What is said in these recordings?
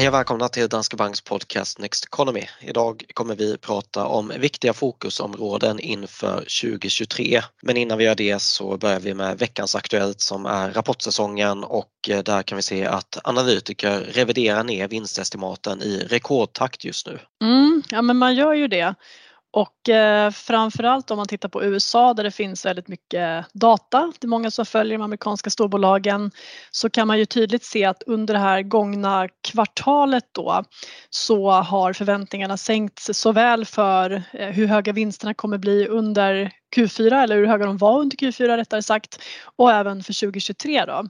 Hej och välkomna till Danske Banks podcast Next Economy. Idag kommer vi prata om viktiga fokusområden inför 2023. Men innan vi gör det så börjar vi med veckans Aktuellt som är rapportsäsongen och eh, där kan vi se att analytiker reviderar ner vinstestimaten i rekordtakt just nu. Mm, ja men man gör ju det. Och eh, framförallt om man tittar på USA där det finns väldigt mycket data, det är många som följer de amerikanska storbolagen, så kan man ju tydligt se att under det här gångna kvartalet då så har förväntningarna sänkts såväl för eh, hur höga vinsterna kommer bli under Q4 eller hur höga de var under Q4 rättare sagt och även för 2023 då.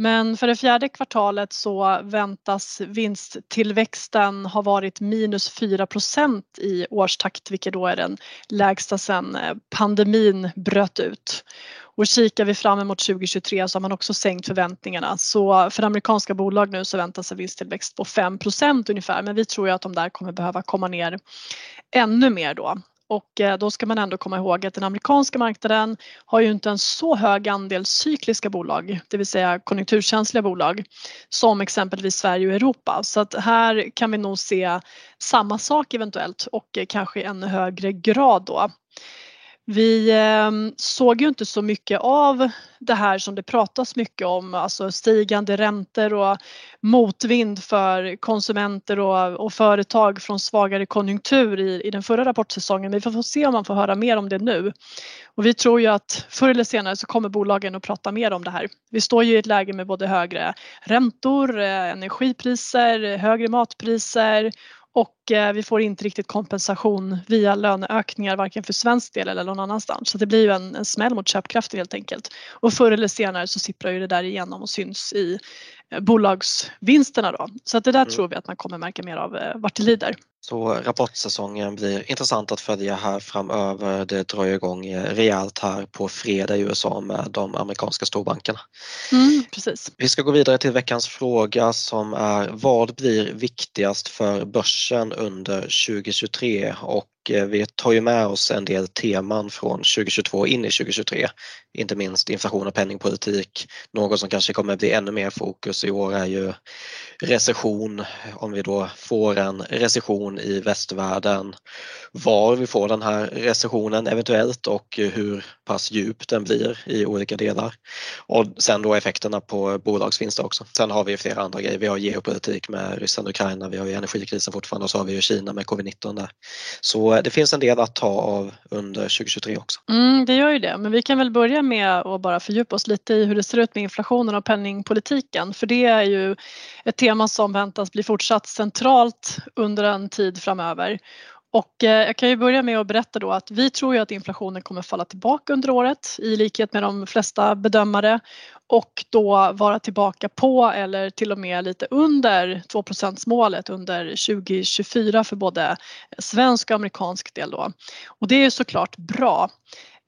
Men för det fjärde kvartalet så väntas vinsttillväxten ha varit minus 4% i årstakt vilket då är den lägsta sedan eh, pandemin bröt ut. Och kikar vi fram emot 2023 så har man också sänkt förväntningarna. Så för amerikanska bolag nu så väntas en vinsttillväxt på 5% ungefär men vi tror ju att de där kommer behöva komma ner ännu mer då. Och eh, då ska man ändå komma ihåg att den amerikanska marknaden har ju inte en så hög andel cykliska bolag, det vill säga konjunkturkänsliga bolag som exempelvis Sverige och Europa. Så att här kan vi nog se samma sak eventuellt och eh, kanske i ännu högre grad då. Vi ehm, såg ju inte så mycket av det här som det pratas mycket om, alltså stigande räntor och motvind för konsumenter och, och företag från svagare konjunktur i, i den förra rapportsäsongen. Vi får se om man får höra mer om det nu. Och vi tror ju att förr eller senare så kommer bolagen att prata mer om det här. Vi står ju i ett läge med både högre räntor, eh, energipriser, högre matpriser och eh, vi får inte riktigt kompensation via löneökningar varken för svensk del eller någon annanstans. Så det blir ju en, en smäll mot köpkraften helt enkelt. Och förr eller senare så sipprar ju det där igenom och syns i eh, bolagsvinsterna då. Så att det där mm. tror vi att man kommer märka mer av eh, vart det lider. Så rapportsäsongen blir intressant att följa här framöver. Det drar igång rejält här på fredag i USA med de amerikanska storbankerna. Mm, precis. Vi ska gå vidare till veckans fråga som är vad blir viktigast för börsen under 2023 och Eh, Eh, vi tar ju med oss en del teman från 2022 in i 2023. Inte minst inflation och penningpolitik. Något som kanske kommer bli ännu mer fokus i år är ju recession. Om vi då får en recession i västvärlden. Var vi får den här recessionen eventuellt och hur pass djup den blir i olika delar. Och sen då effekterna på bolagsvinster också. Sen har vi flera andra grejer. Vi har geopolitik med Ryssland och Ukraina, vi har ju energikrisen fortfarande och så har vi ju Kina med covid-19 där. Så Eh, det finns en del att ta av under 2023 också. Mm, det gör ju det, men vi kan väl börja med att bara fördjupa oss lite i hur det ser ut med inflationen och penningpolitiken för det är ju ett tema som väntas bli fortsatt centralt under en tid framöver. Och eh, jag kan ju börja med att berätta då att vi tror ju att inflationen kommer falla tillbaka under året i likhet med de flesta bedömare och då vara tillbaka på eller till och med lite under 2% målet under 2024 för både svensk och amerikansk del då. Och det är såklart bra.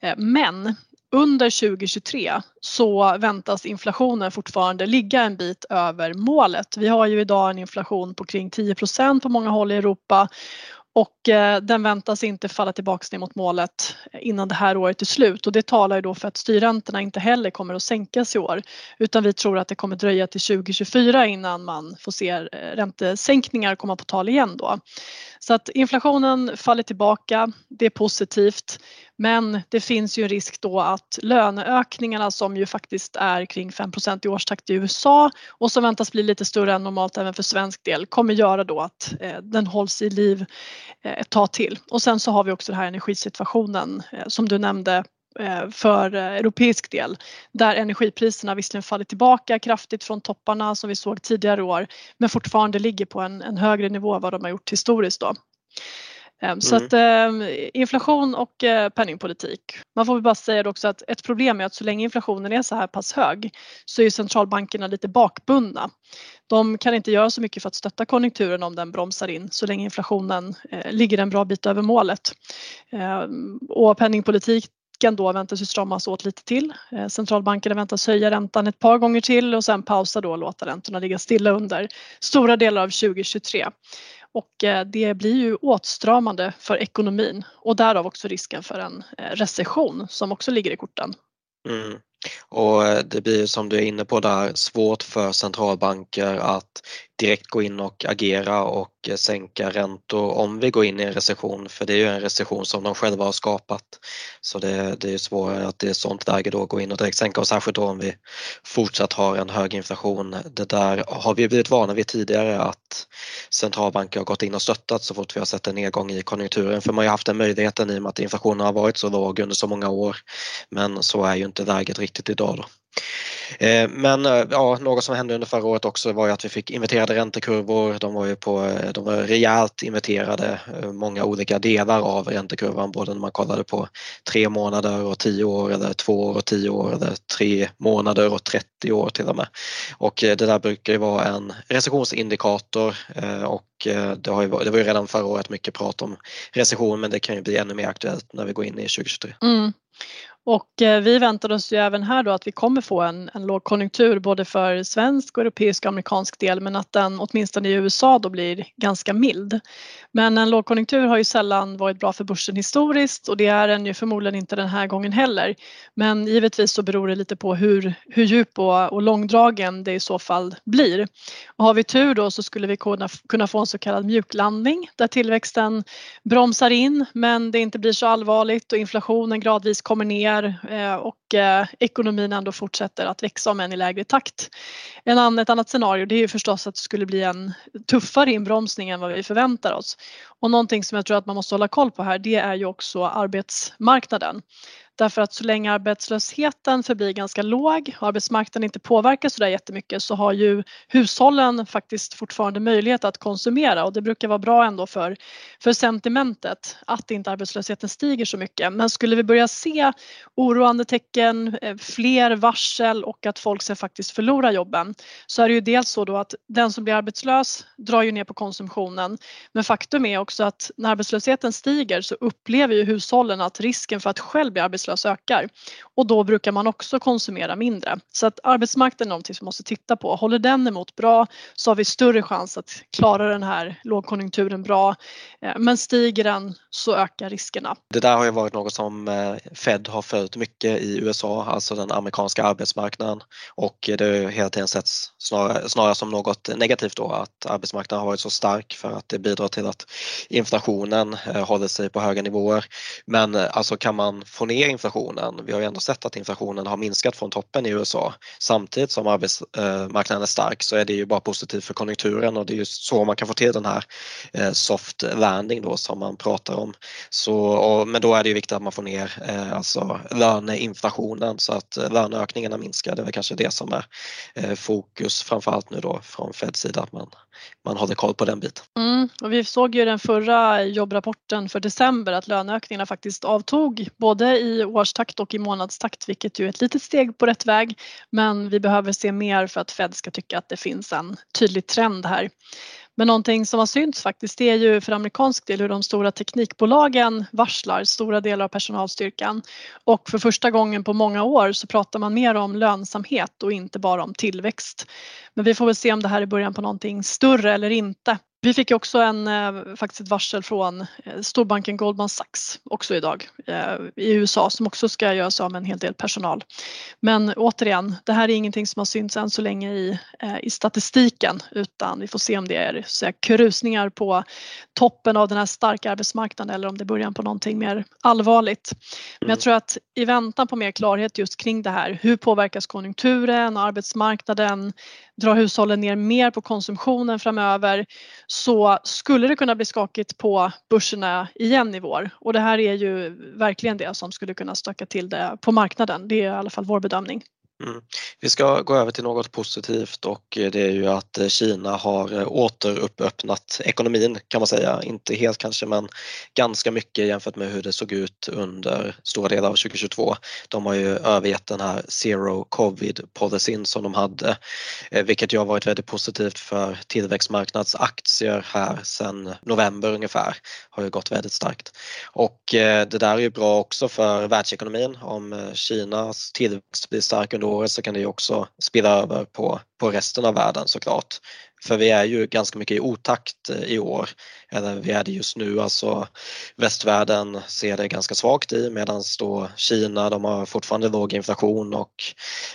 Eh, men under 2023 så väntas inflationen fortfarande ligga en bit över målet. Vi har ju idag en inflation på kring 10% på många håll i Europa och eh, den väntas inte falla tillbaks ner mot målet innan det här året är slut. Och det talar ju då för att styrräntorna inte heller kommer att sänkas i år. Utan vi tror att det kommer dröja till 2024 innan man får se eh, räntesänkningar komma på tal igen då. Så att inflationen faller tillbaka, det är positivt men det finns ju en risk då att löneökningarna som ju faktiskt är kring 5% i årstakt i USA och som väntas bli lite större än normalt även för svensk del kommer göra då att eh, den hålls i liv eh, ett tag till. Och sen så har vi också den här energisituationen eh, som du nämnde eh, för eh, europeisk del där energipriserna visserligen fallit tillbaka kraftigt från topparna som vi såg tidigare år men fortfarande ligger på en, en högre nivå än vad de har gjort historiskt då. Ehm, så mm. att eh, inflation och eh, penningpolitik. Man får väl bara säga också att ett problem är att så länge inflationen är så här pass hög så är centralbankerna lite bakbundna. De kan inte göra så mycket för att stötta konjunkturen om den bromsar in så länge inflationen eh, ligger en bra bit över målet. Ehm, och penningpolitiken då väntas ju stramas åt lite till. Eh, centralbankerna väntas höja räntan ett par gånger till och sen pausa då och låta räntorna ligga stilla under stora delar av 2023 och eh, det blir ju åtstramande för ekonomin och därav också risken för en eh, recession som också ligger i korten. Mm. Och eh, det blir som du är inne på där svårt för centralbanker att direkt gå in och agera och eh, sänka räntor om vi går in i en recession för det är ju en recession som de själva har skapat. Så det, det är svårare att det är sånt läge då gå in och direkt sänka och särskilt då om vi fortsatt har en hög inflation. Det där har vi blivit vana vid tidigare att centralbanker har gått in och stöttat så fort vi har sett en nedgång i konjunkturen för man har ju haft den möjligheten i och med att inflationen har varit så låg under så många år. Men så är ju inte läget riktigt idag då. Eh, men eh, ja, något som hände under förra året också var ju att vi fick inverterade räntekurvor. De var ju på, eh, de var rejält inverterade, många olika delar av räntekurvan, både när man kollade på tre månader och tio år eller två år och tio år eller tre månader och 30 år till och med. Och det där brukar ju vara en recessionsindikator och det, har ju, det var ju redan förra året mycket prat om recession men det kan ju bli ännu mer aktuellt när vi går in i 2023. Mm. Och eh, vi väntar oss ju även här då att vi kommer få en, en lågkonjunktur både för svensk, europeisk och amerikansk del men att den åtminstone i USA då blir ganska mild. Men en lågkonjunktur har ju sällan varit bra för börsen historiskt och det är den ju förmodligen inte den här gången heller. Men givetvis så beror det lite på hur, hur djup och, och långdragen det i så fall blir. Och har vi tur då så skulle vi kunna, kunna få en så kallad mjuklandning där tillväxten bromsar in men det inte blir så allvarligt och inflationen gradvis kommer ner eh, och eh, ekonomin ändå fortsätter att växa om än i lägre takt. En annan, ett annat scenario det är ju förstås att det skulle bli en tuffare inbromsning än vad vi förväntar oss. Och någonting som jag tror att man måste hålla koll på här det är ju också arbetsmarknaden. Därför att så länge arbetslösheten förblir ganska låg och arbetsmarknaden inte påverkas sådär jättemycket så har ju hushållen faktiskt fortfarande möjlighet att konsumera och det brukar vara bra ändå för, för sentimentet att inte arbetslösheten stiger så mycket. Men skulle vi börja se oroande tecken, eh, fler varsel och att folk ska faktiskt förlora jobben så är det ju dels så då att den som blir arbetslös drar ju ner på konsumtionen. Men faktum är också att när arbetslösheten stiger så upplever ju hushållen att risken för att själv bli arbetslös arbetslösa ökar. Och då brukar man också konsumera mindre. Så att arbetsmarknaden är någonting som vi måste titta på. Håller den emot bra så har vi större chans att klara den här lågkonjunkturen bra. Eh, men stiger den så ökar riskerna. Det där har ju varit något som eh, Fed har följt mycket i USA, alltså den amerikanska arbetsmarknaden och det har hela tiden setts snarare, snarare som något negativt då att arbetsmarknaden har varit så stark för att det bidrar till att inflationen eh, håller sig på höga nivåer. Men alltså kan man få ner inflationen. Vi har ju ändå sett att inflationen har minskat från toppen i USA. Samtidigt som arbetsmarknaden eh, är stark så är det ju bara positivt för konjunkturen och det är ju så man kan få till den här eh, soft landing då som man pratar om. Så, och, men då är det ju viktigt att man får ner eh, alltså löneinflationen så att löneökningarna minskar. Det är väl kanske det som är eh, fokus framförallt nu då från Feds sida att man, man håller koll på den biten. Mm, och vi såg ju den förra jobbrapporten för december att löneökningarna faktiskt avtog både i årstakt och i månadstakt vilket ju är ett litet steg på rätt väg. Men vi behöver se mer för att Fed ska tycka att det finns en tydlig trend här. Men någonting som har synts faktiskt det är ju för amerikansk del hur de stora teknikbolagen varslar stora delar av personalstyrkan. Och för första gången på många år så pratar man mer om lönsamhet och inte bara om tillväxt. Men vi får väl se om det här är början på någonting större eller inte. Vi fick också en, eh, faktiskt ett varsel från eh, storbanken Goldman Sachs också idag eh, i USA som också ska göra sig av med en hel del personal. Men återigen, det här är ingenting som har synts än så länge i, i statistiken utan vi får se om det är så här, krusningar på toppen av den här starka arbetsmarknaden eller om det är början på någonting mer allvarligt. Men jag mm. tror att i väntan på mer klarhet just kring det här, hur påverkas konjunkturen och arbetsmarknaden? Drar hushållen ner mer på konsumtionen framöver så skulle det kunna bli skakigt på börserna igen i vår och det här är ju verkligen det som skulle kunna stöka till det på marknaden. Det är i alla fall vår bedömning. Mm. Vi ska gå över till något positivt och eh, det är ju att eh, Kina har eh, återöppnat ekonomin kan man säga. Inte helt kanske men ganska mycket jämfört med hur det såg ut under stora delar av 2022. De har ju övergett den här zero covid policyn som de hade vilket ju har varit väldigt positivt för tillväxtmarknadsaktier här sedan november ungefär. Har ju gått väldigt starkt. Och det där är ju bra också för världsekonomin om Kinas tillväxt blir stark under året så kan det ju också spilla över på, på resten av världen såklart. För vi är ju ganska mycket i otakt eh, i år. Eh, Eller vi är det just nu, alltså västvärlden ser det ganska svagt i medan då Kina, de har fortfarande låg inflation och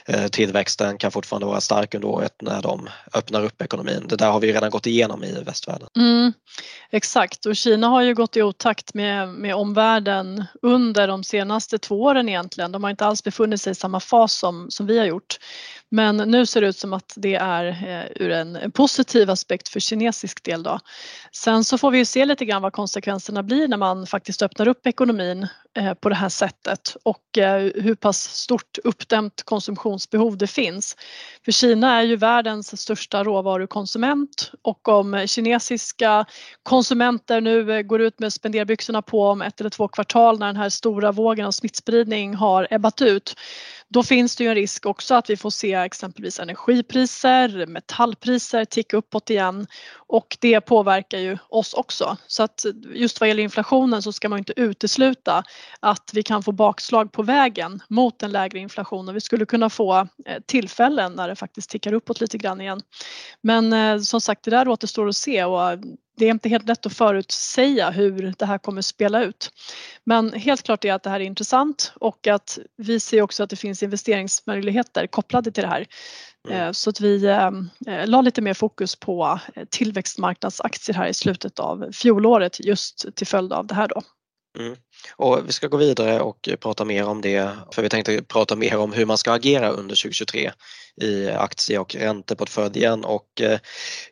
eh, tillväxten kan fortfarande vara stark under året när de öppnar upp ekonomin. Det där har vi redan gått igenom i västvärlden. Mm, exakt och Kina har ju gått i otakt med, med omvärlden under de senaste två åren egentligen. De har inte alls befunnit sig i samma fas som, som vi har gjort. Men nu ser det ut som att det är ur en, en positiv aspekt för kinesisk del. Då. Sen så får vi ju se lite grann vad konsekvenserna blir när man faktiskt öppnar upp ekonomin eh, på det här sättet och eh, hur pass stort uppdämt konsumtionsbehov det finns. För Kina är ju världens största råvarukonsument och om kinesiska konsumenter nu eh, går ut med spenderbyxorna på om ett eller två kvartal när den här stora vågen av smittspridning har ebbat ut då finns det ju en risk också att vi får se exempelvis energipriser, metallpriser ticka uppåt igen och det påverkar ju oss också. Så att just vad gäller inflationen så ska man inte utesluta att vi kan få bakslag på vägen mot en lägre inflation och vi skulle kunna få eh, tillfällen när det faktiskt tickar uppåt lite grann igen. Men eh, som sagt, det där återstår att se och det är inte helt lätt att förutsäga hur det här kommer spela ut. Men helt klart är att det här är intressant och att vi ser också att det finns investeringsmöjligheter kopplade till det här. Mm. Eh, så att vi eh, la lite mer fokus på tillväxtmarknadsaktier här i slutet av fjolåret just till följd av det här då. Mm. Och vi ska gå vidare och prata mer om det för vi tänkte prata mer om hur man ska agera under 2023 i aktie och ränteportföljen och eh,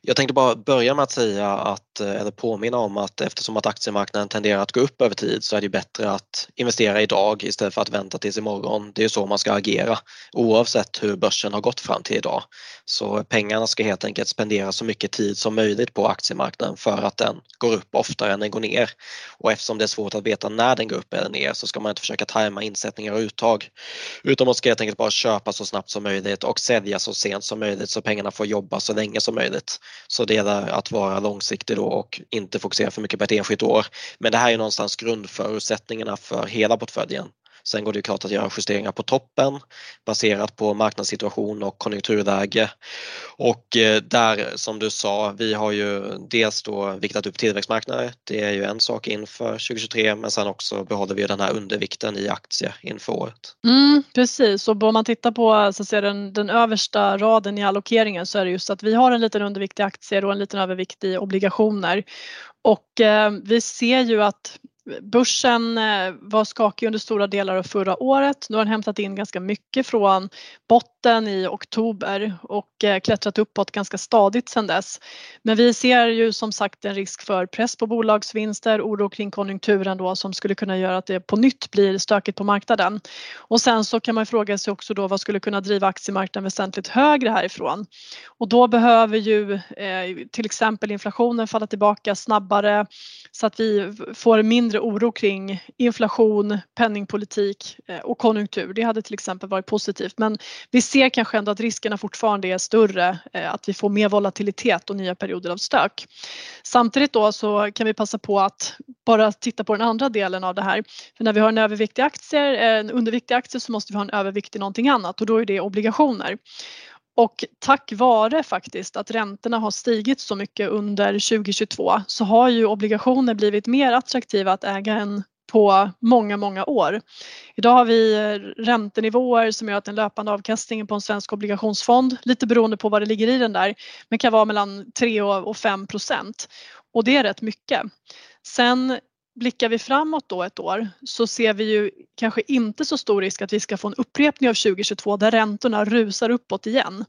jag tänkte bara börja med att säga att, eh, eller påminna om att eftersom att aktiemarknaden tenderar att gå upp över tid så är det bättre att investera idag istället för att vänta tills imorgon. Det är så man ska agera oavsett hur börsen har gått fram till idag. Så pengarna ska helt enkelt spendera så mycket tid som möjligt på aktiemarknaden för att den går upp oftare än den går ner. Och eftersom det är svårt att veta när den går upp eller ner så ska man inte försöka tajma insättningar och uttag utan man ska helt enkelt bara köpa så snabbt som möjligt och sälja så sent som möjligt så pengarna får jobba så länge som möjligt. Så det gäller att vara långsiktig då och inte fokusera för mycket på ett enskilt år. Men det här är någonstans grundförutsättningarna för hela portföljen. Sen går det ju klart att göra justeringar på toppen baserat på marknadssituation och konjunkturläge. Och eh, där som du sa, vi har ju dels då viktat upp tillväxtmarknader. Det är ju en sak inför 2023 men sen också behåller vi den här undervikten i aktier inför året. Mm, precis och om man tittar på så att säga, den, den översta raden i allokeringen så är det just att vi har en liten undervikt i aktier och en liten övervikt i obligationer. Och eh, vi ser ju att Börsen eh, var skakig under stora delar av förra året. Nu har den hämtat in ganska mycket från botten i oktober och eh, klättrat uppåt ganska stadigt sedan dess. Men vi ser ju som sagt en risk för press på bolagsvinster, oro kring konjunkturen då som skulle kunna göra att det på nytt blir stökigt på marknaden. Och sen så kan man fråga sig också då vad skulle kunna driva aktiemarknaden väsentligt högre härifrån? Och då behöver ju eh, till exempel inflationen falla tillbaka snabbare så att vi får mindre mindre oro kring inflation, penningpolitik eh, och konjunktur. Det hade till exempel varit positivt men vi ser kanske ändå att riskerna fortfarande är större eh, att vi får mer volatilitet och nya perioder av stök. Samtidigt då så kan vi passa på att bara titta på den andra delen av det här. För när vi har en överviktig aktie, aktier, en underviktig aktie så måste vi ha en övervikt i någonting annat och då är det obligationer. Och tack vare faktiskt att räntorna har stigit så mycket under 2022 så har ju obligationer blivit mer attraktiva att äga än på många, många år. Idag har vi räntenivåer som gör att den löpande avkastningen på en svensk obligationsfond, lite beroende på vad det ligger i den där, men kan vara mellan 3 och 5 procent. Och det är rätt mycket. Sen blickar vi framåt då ett år så ser vi ju kanske inte så stor risk att vi ska få en upprepning av 2022 där räntorna rusar uppåt igen.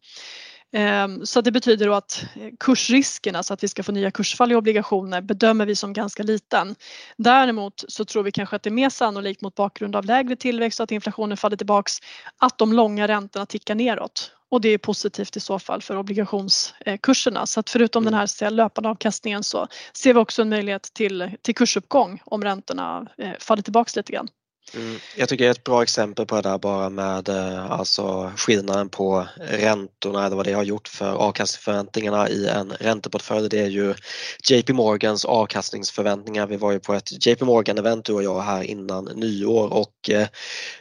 Ehm, så det betyder då att eh, kursriskerna, så att vi ska få nya kursfall i obligationer, bedömer vi som ganska liten. Däremot så tror vi kanske att det är mer sannolikt mot bakgrund av lägre tillväxt och att inflationen faller tillbaks, att de långa räntorna tickar neråt och det är positivt i så fall för obligationskurserna. Så att förutom den här löpande avkastningen så ser vi också en möjlighet till, till kursuppgång om räntorna eh, faller tillbaks lite grann. Mm. Jag tycker det är ett bra exempel på det där bara med eh, alltså skillnaden på räntorna eller vad det har gjort för avkastningsförväntningarna i en ränteportfölj. Det är ju JP Morgans avkastningsförväntningar. Vi var ju på ett JP Morgan event du och jag här innan nyår och eh,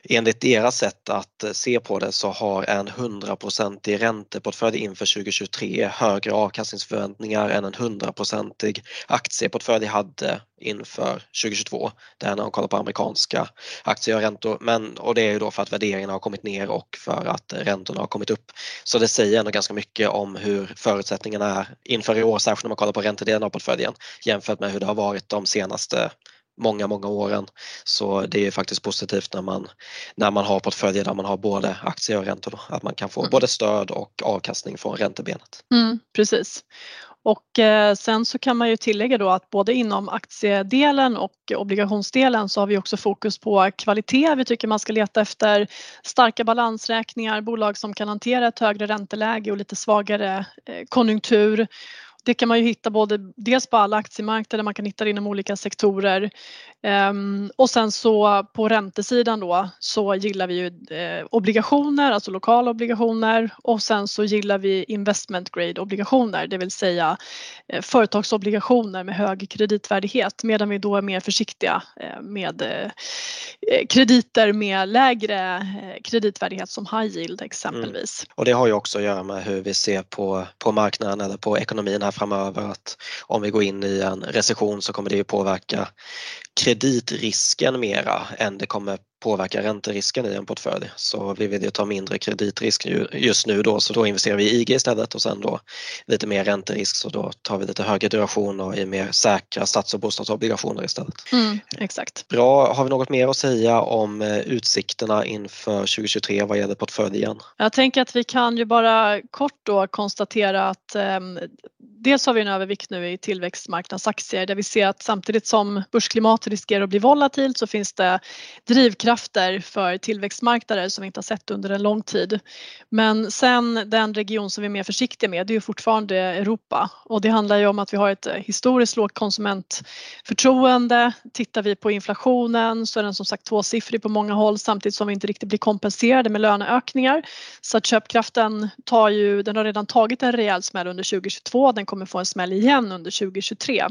enligt deras sätt att eh, se på det så har en 100-procentig ränteportfölj inför 2023 högre avkastningsförväntningar än en 100-procentig aktieportfölj hade inför 2022. Det är när de kollar på amerikanska aktier och räntor. Men, och det är ju då för att värderingarna har kommit ner och för att räntorna har kommit upp. Så det säger ändå ganska mycket om hur förutsättningarna är inför i år, särskilt när man kollar på räntedelen av portföljen jämfört med hur det har varit de senaste många, många åren. Så det är faktiskt positivt när man, när man har portföljer där man har både aktier och räntor, att man kan få mm. både stöd och avkastning från räntebenet. Mm, precis. Och eh, sen så kan man ju tillägga då att både inom aktiedelen och obligationsdelen så har vi också fokus på kvalitet. Vi tycker man ska leta efter starka balansräkningar, bolag som kan hantera ett högre ränteläge och lite svagare eh, konjunktur det kan man ju hitta både dels på alla aktiemarknader, man kan hitta det inom olika sektorer um, och sen så på räntesidan då så gillar vi ju eh, obligationer, alltså lokala obligationer och sen så gillar vi investment grade obligationer, det vill säga eh, företagsobligationer med hög kreditvärdighet medan vi då är mer försiktiga eh, med eh, eh, krediter med lägre eh, kreditvärdighet som high yield exempelvis. Mm. Och det har ju också att göra med hur vi ser på, på marknaden eller på ekonomin här framöver att om vi går in i en recession så kommer det ju påverka kreditrisken mera än det kommer påverka ränterisken i en portfölj. Så vi vill ju ta mindre kreditrisk just nu då så då investerar vi i IG istället och sen då lite mer ränterisk så då tar vi lite högre duration och i mer säkra stats och bostadsobligationer istället. Mm, exakt. Bra, har vi något mer att säga om eh, utsikterna inför 2023 vad gäller portföljen? Jag tänker att vi kan ju bara kort då konstatera att eh, dels har vi en övervikt nu i tillväxtmarknadsaktier där vi ser att samtidigt som börsklimatet riskerar att bli volatilt så finns det drivkrafter för tillväxtmarknader som vi inte har sett under en lång tid. Men sen den region som vi är mer försiktiga med det är ju fortfarande Europa och det handlar ju om att vi har ett eh, historiskt lågt konsumentförtroende. Tittar vi på inflationen så är den som sagt tvåsiffrig på många håll samtidigt som vi inte riktigt blir kompenserade med löneökningar. Så att köpkraften tar ju, den har redan tagit en rejäl smäll under 2022, den kommer få en smäll igen under 2023.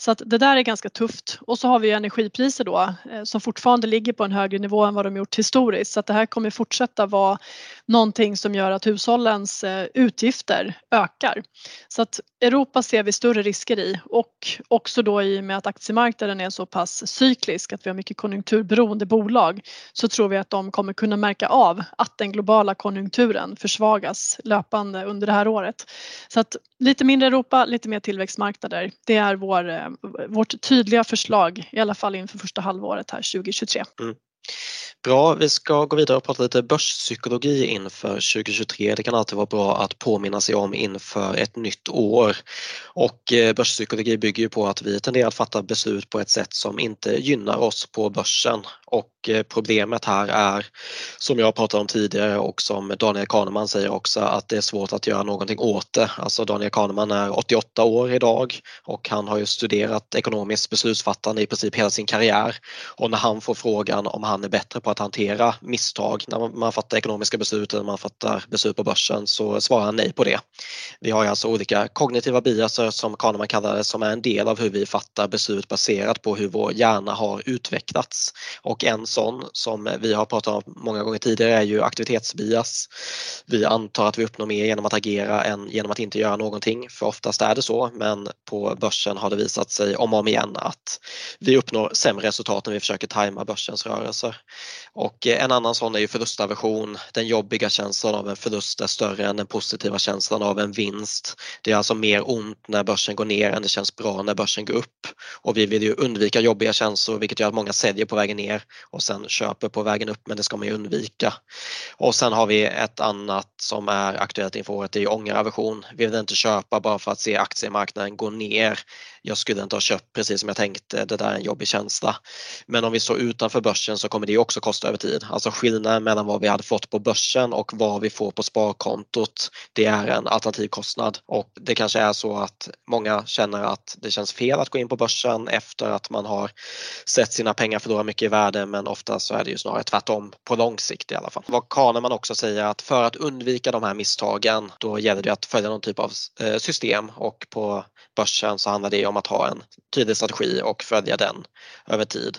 Så att det där är ganska tufft. Och så har vi energipriser då eh, som fortfarande ligger på en högre nivå än vad de gjort historiskt. Så att det här kommer fortsätta vara någonting som gör att hushållens eh, utgifter ökar. Så att Europa ser vi större risker i och också då i och med att aktiemarknaden är så pass cyklisk att vi har mycket konjunkturberoende bolag så tror vi att de kommer kunna märka av att den globala konjunkturen försvagas löpande under det här året. Så att lite mindre Europa, lite mer tillväxtmarknader. Det är vår, eh, vårt tydliga förslag i alla fall inför första halvåret här 2023. Mm. Bra, vi ska gå vidare och prata lite börspsykologi inför 2023. Det kan alltid vara bra att påminna sig om inför ett nytt år. Och eh, börspsykologi bygger ju på att vi tenderar att fatta beslut på ett sätt som inte gynnar oss på börsen. Och eh, problemet här är, som jag pratade om tidigare och som Daniel Kahneman säger också, att det är svårt att göra någonting åt det. Alltså Daniel Kahneman är 88 år idag och han har ju studerat ekonomiskt beslutsfattande i princip hela sin karriär. Och när han får frågan om han är bättre på att hantera misstag när man fattar ekonomiska beslut eller man fattar beslut på börsen så svarar han nej på det. Vi har alltså olika kognitiva biaser som Kahneman kallar det som är en del av hur vi fattar beslut baserat på hur vår hjärna har utvecklats. Och en sån som vi har pratat om många gånger tidigare är ju aktivitetsbias. Vi antar att vi uppnår mer genom att agera än genom att inte göra någonting, för oftast är det så, men på börsen har det visat sig om och om igen att vi uppnår sämre resultat när vi försöker tajma börsens rörelser. Och en annan sån är ju förlustaversion. Den jobbiga känslan av en förlust är större än den positiva känslan av en vinst. Det är alltså mer ont när börsen går ner än det känns bra när börsen går upp. Och vi vill ju undvika jobbiga känslor vilket gör att många säljer på vägen ner och sen köper på vägen upp men det ska man ju undvika. Och sen har vi ett annat som är aktuellt inför året, det är ångeraversion. Vi vill inte köpa bara för att se aktiemarknaden gå ner. Jag skulle inte ha köpt precis som jag tänkte, eh, det där är en jobbig känsla. Men om vi står utanför börsen så kommer det också kosta över tid. Alltså skillnaden mellan vad vi hade fått på börsen och vad vi får på sparkontot, det är en alternativ kostnad och det kanske är så att många känner att det känns fel att gå in på börsen efter att man har sett sina pengar förlora mycket i värde men ofta så är det ju snarare tvärtom på lång sikt i alla fall. Vad Kahneman också säger att för att undvika de här misstagen då gäller det att följa någon typ av eh, system och på börsen så handlar det om att ha en tydlig strategi och följa den över tid.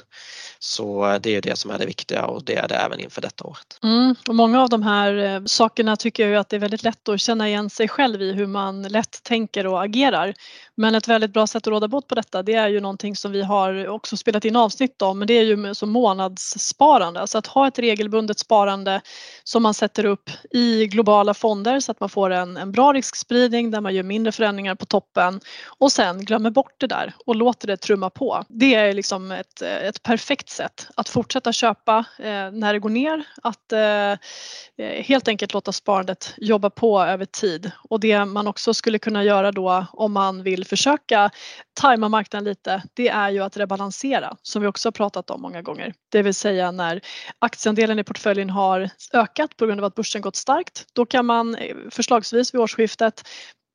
Så eh, det är det som är det viktiga och det är det även inför detta året. Mm, och många av de här eh, sakerna tycker jag att det är väldigt lätt att känna igen sig själv i hur man lätt tänker och agerar. Men ett väldigt bra sätt att råda bot på detta det är ju någonting som vi har också spelat in avsnitt om men det är ju som månadssparande. Alltså att ha ett regelbundet sparande som man sätter upp i globala fonder så att man får en, en bra riskspridning där man gör mindre förändringar på toppen och sen glömmer bort det där och låter det trumma på. Det är liksom ett, ett perfekt sätt att fortsätta köpa eh, när det går ner, att eh, eh, helt enkelt låta sparandet jobba på över tid. Och det man också skulle kunna göra då om man vill försöka tajma marknaden lite, det är ju att rebalansera som vi också har pratat om många gånger. Det vill säga när aktieandelen i portföljen har ökat på grund av att börsen gått starkt, då kan man eh, förslagsvis vid årsskiftet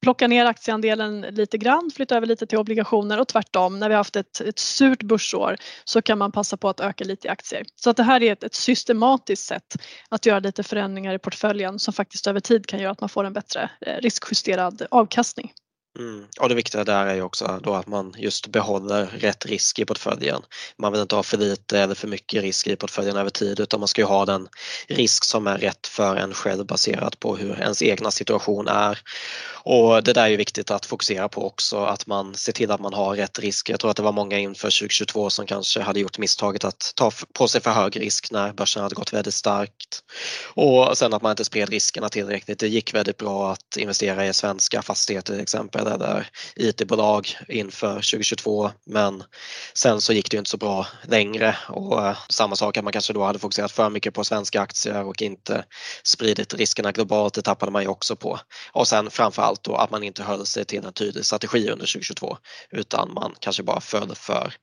plocka ner aktieandelen lite grann, flytta över lite till obligationer och tvärtom. När vi har haft ett, ett surt börsår så kan man passa på att öka lite i aktier. Så att det här är ett, ett systematiskt sätt att göra lite förändringar i portföljen som faktiskt över tid kan göra att man får en bättre eh, riskjusterad avkastning. Mm. Och det viktiga där är ju också då att man just behåller rätt risk i portföljen. Man vill inte ha för lite eller för mycket risk i portföljen över tid utan man ska ju ha den risk som är rätt för en själv baserat på hur ens egna situation är. Och det där är ju viktigt att fokusera på också, att man ser till att man har rätt risk. Jag tror att det var många inför 2022 som kanske hade gjort misstaget att ta på sig för hög risk när börsen hade gått väldigt starkt. Och sen att man inte spred riskerna tillräckligt. Det gick väldigt bra att investera i svenska fastigheter till exempel eller IT-bolag inför 2022 men sen så gick det inte så bra längre och eh, samma sak att man kanske då hade fokuserat för mycket på svenska aktier och inte spridit riskerna globalt, det tappade man ju också på. Och sen framförallt då att man inte höll sig till en tydlig strategi under 2022 utan man kanske bara föll för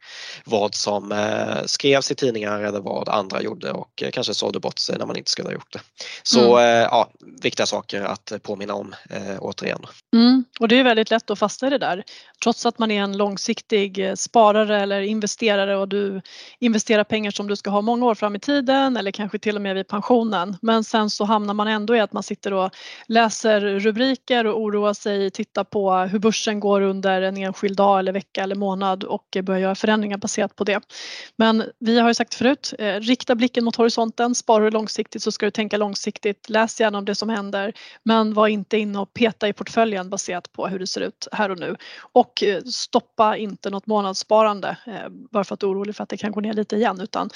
vad som eh, skrevs i tidningar eller vad andra gjorde och eh, kanske sålde bort sig när man inte skulle ha gjort det. Så mm. Eh, ja, viktiga saker att påminna om återigen. Mm. Och det är väldigt lätt att fastna i det där. Trots att man är en långsiktig eh, sparare eller investerare och du investerar pengar som du ska ha många år fram i tiden eller kanske till och med vid pensionen. Men sen så hamnar man ändå i att man sitter och läser rubriker och oroar sig, tittar på hur börsen går under en enskild dag eller vecka eller månad och börjar göra förändringar baserat på det. Men vi har ju sagt förut, eh, rikta blicken mot horisonten, sparar du långsiktigt så ska du tänka långsiktigt, läs gärna om det som händer men var inte inne och peta i portföljen baserat på hur det ser ut här och nu. Och eh, stoppa inte något månadssparande eh, bara för att du är orolig för att det kan gå ner lite igen utan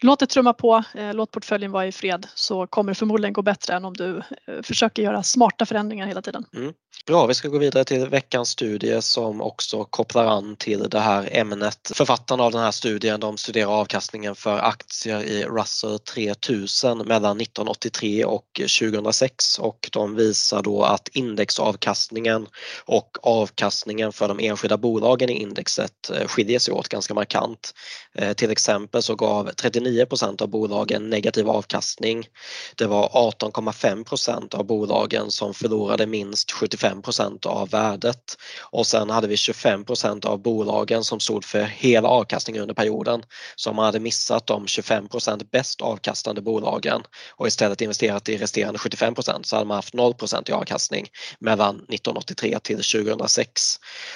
låt det trumma på, eh, låt portföljen vara i fred så kommer det förmodligen gå bättre än om du eh, försöker göra smarta förändringar hela tiden. Mm. Bra, vi ska gå vidare till veckans studie som också kopplar an till det här ämnet. Författarna av den här studien de studerar avkastningen för aktier i Russell 3000 mellan 1983 och 2006 och de visar då att indexavkastningen och avkastningen för de enskilda bolagen i indexet eh, skiljer sig åt ganska markant. Till exempel så gav 39 av bolagen negativ avkastning. Det var 18,5% av bolagen som förlorade minst 75 25 av värdet och sen hade vi 25% av bolagen som stod för hela avkastningen under perioden. Så om man hade missat de 25% bäst avkastande bolagen och istället investerat i resterande 75% så hade man haft 0 i avkastning mellan 1983 till 2006.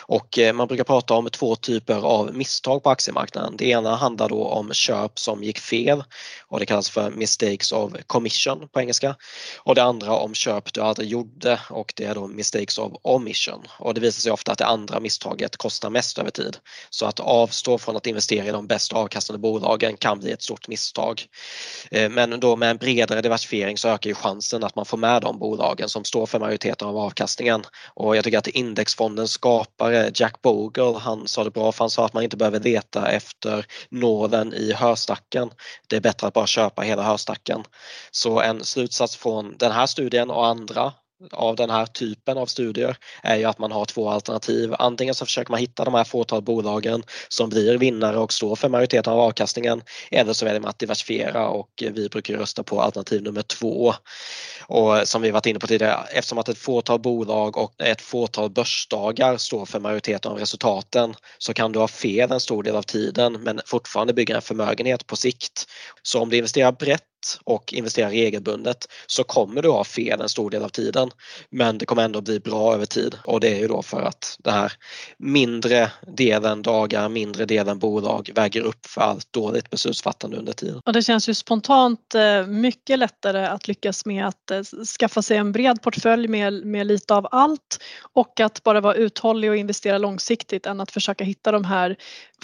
Och eh, man brukar prata om två typer av misstag på aktiemarknaden. Det ena handlar då om köp som gick fel och det kallas för mistakes of commission på engelska. Och det andra om köp du aldrig gjorde och det är då mistakes of omission och det visar sig ofta att det andra misstaget kostar mest över tid. Så att avstå från att investera i de bäst avkastande bolagen kan bli ett stort misstag. Eh, men då med en bredare diversifiering så ökar ju chansen att man får med de bolagen som står för majoriteten av avkastningen. Och jag tycker att indexfondens skapare Jack Bogle, han sa det bra för han sa att man inte behöver leta efter nålen i hörstacken. Det är bättre att bara köpa hela hörstacken. Så en slutsats från den här studien och andra av den här typen av studier är ju att man har två alternativ. Antingen så försöker man hitta de här fåtal bolagen som blir vinnare och står för majoriteten av avkastningen eller så väljer man att diversifiera och vi brukar rösta på alternativ nummer två. Och som vi varit inne på tidigare, eftersom att ett fåtal bolag och ett fåtal börsdagar står för majoriteten av resultaten så kan du ha fel en stor del av tiden men fortfarande bygga en förmögenhet på sikt. Så om du investerar brett och investerar regelbundet så kommer du ha fel en stor del av tiden. Men det kommer ändå bli bra över tid och det är ju då för att det här mindre delen dagar, mindre delen bolag väger upp för allt dåligt beslutsfattande under tiden. Och det känns ju spontant eh, mycket lättare att lyckas med att eh, skaffa sig en bred portfölj med, med lite av allt och att bara vara uthållig och investera långsiktigt än att försöka hitta de här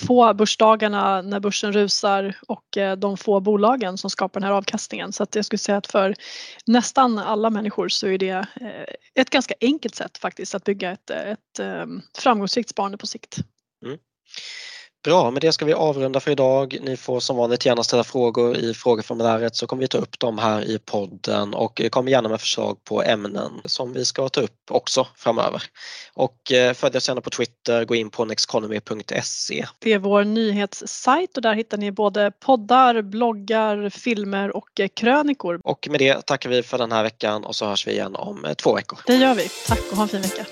få börsdagarna när börsen rusar och eh, de få bolagen som skapar den här avkastningen. Så att jag skulle säga att för nästan alla människor så är det eh, ett ganska enkelt sätt faktiskt att bygga ett, eh, ett eh, framgångsrikt sparande på sikt. Mm. Bra, med det ska vi avrunda för idag. Ni får som vanligt gärna ställa frågor i frågeformuläret så kommer vi ta upp dem här i podden och kom gärna med förslag på ämnen som vi ska ta upp också framöver. Och eh, följ oss gärna på Twitter, gå in på nexteconomy.se. Det är vår nyhetssajt och där hittar ni både poddar, bloggar, filmer och eh, krönikor. Och med det tackar vi för den här veckan och så hörs vi igen om eh, två veckor. Det gör vi. Tack och ha en fin vecka.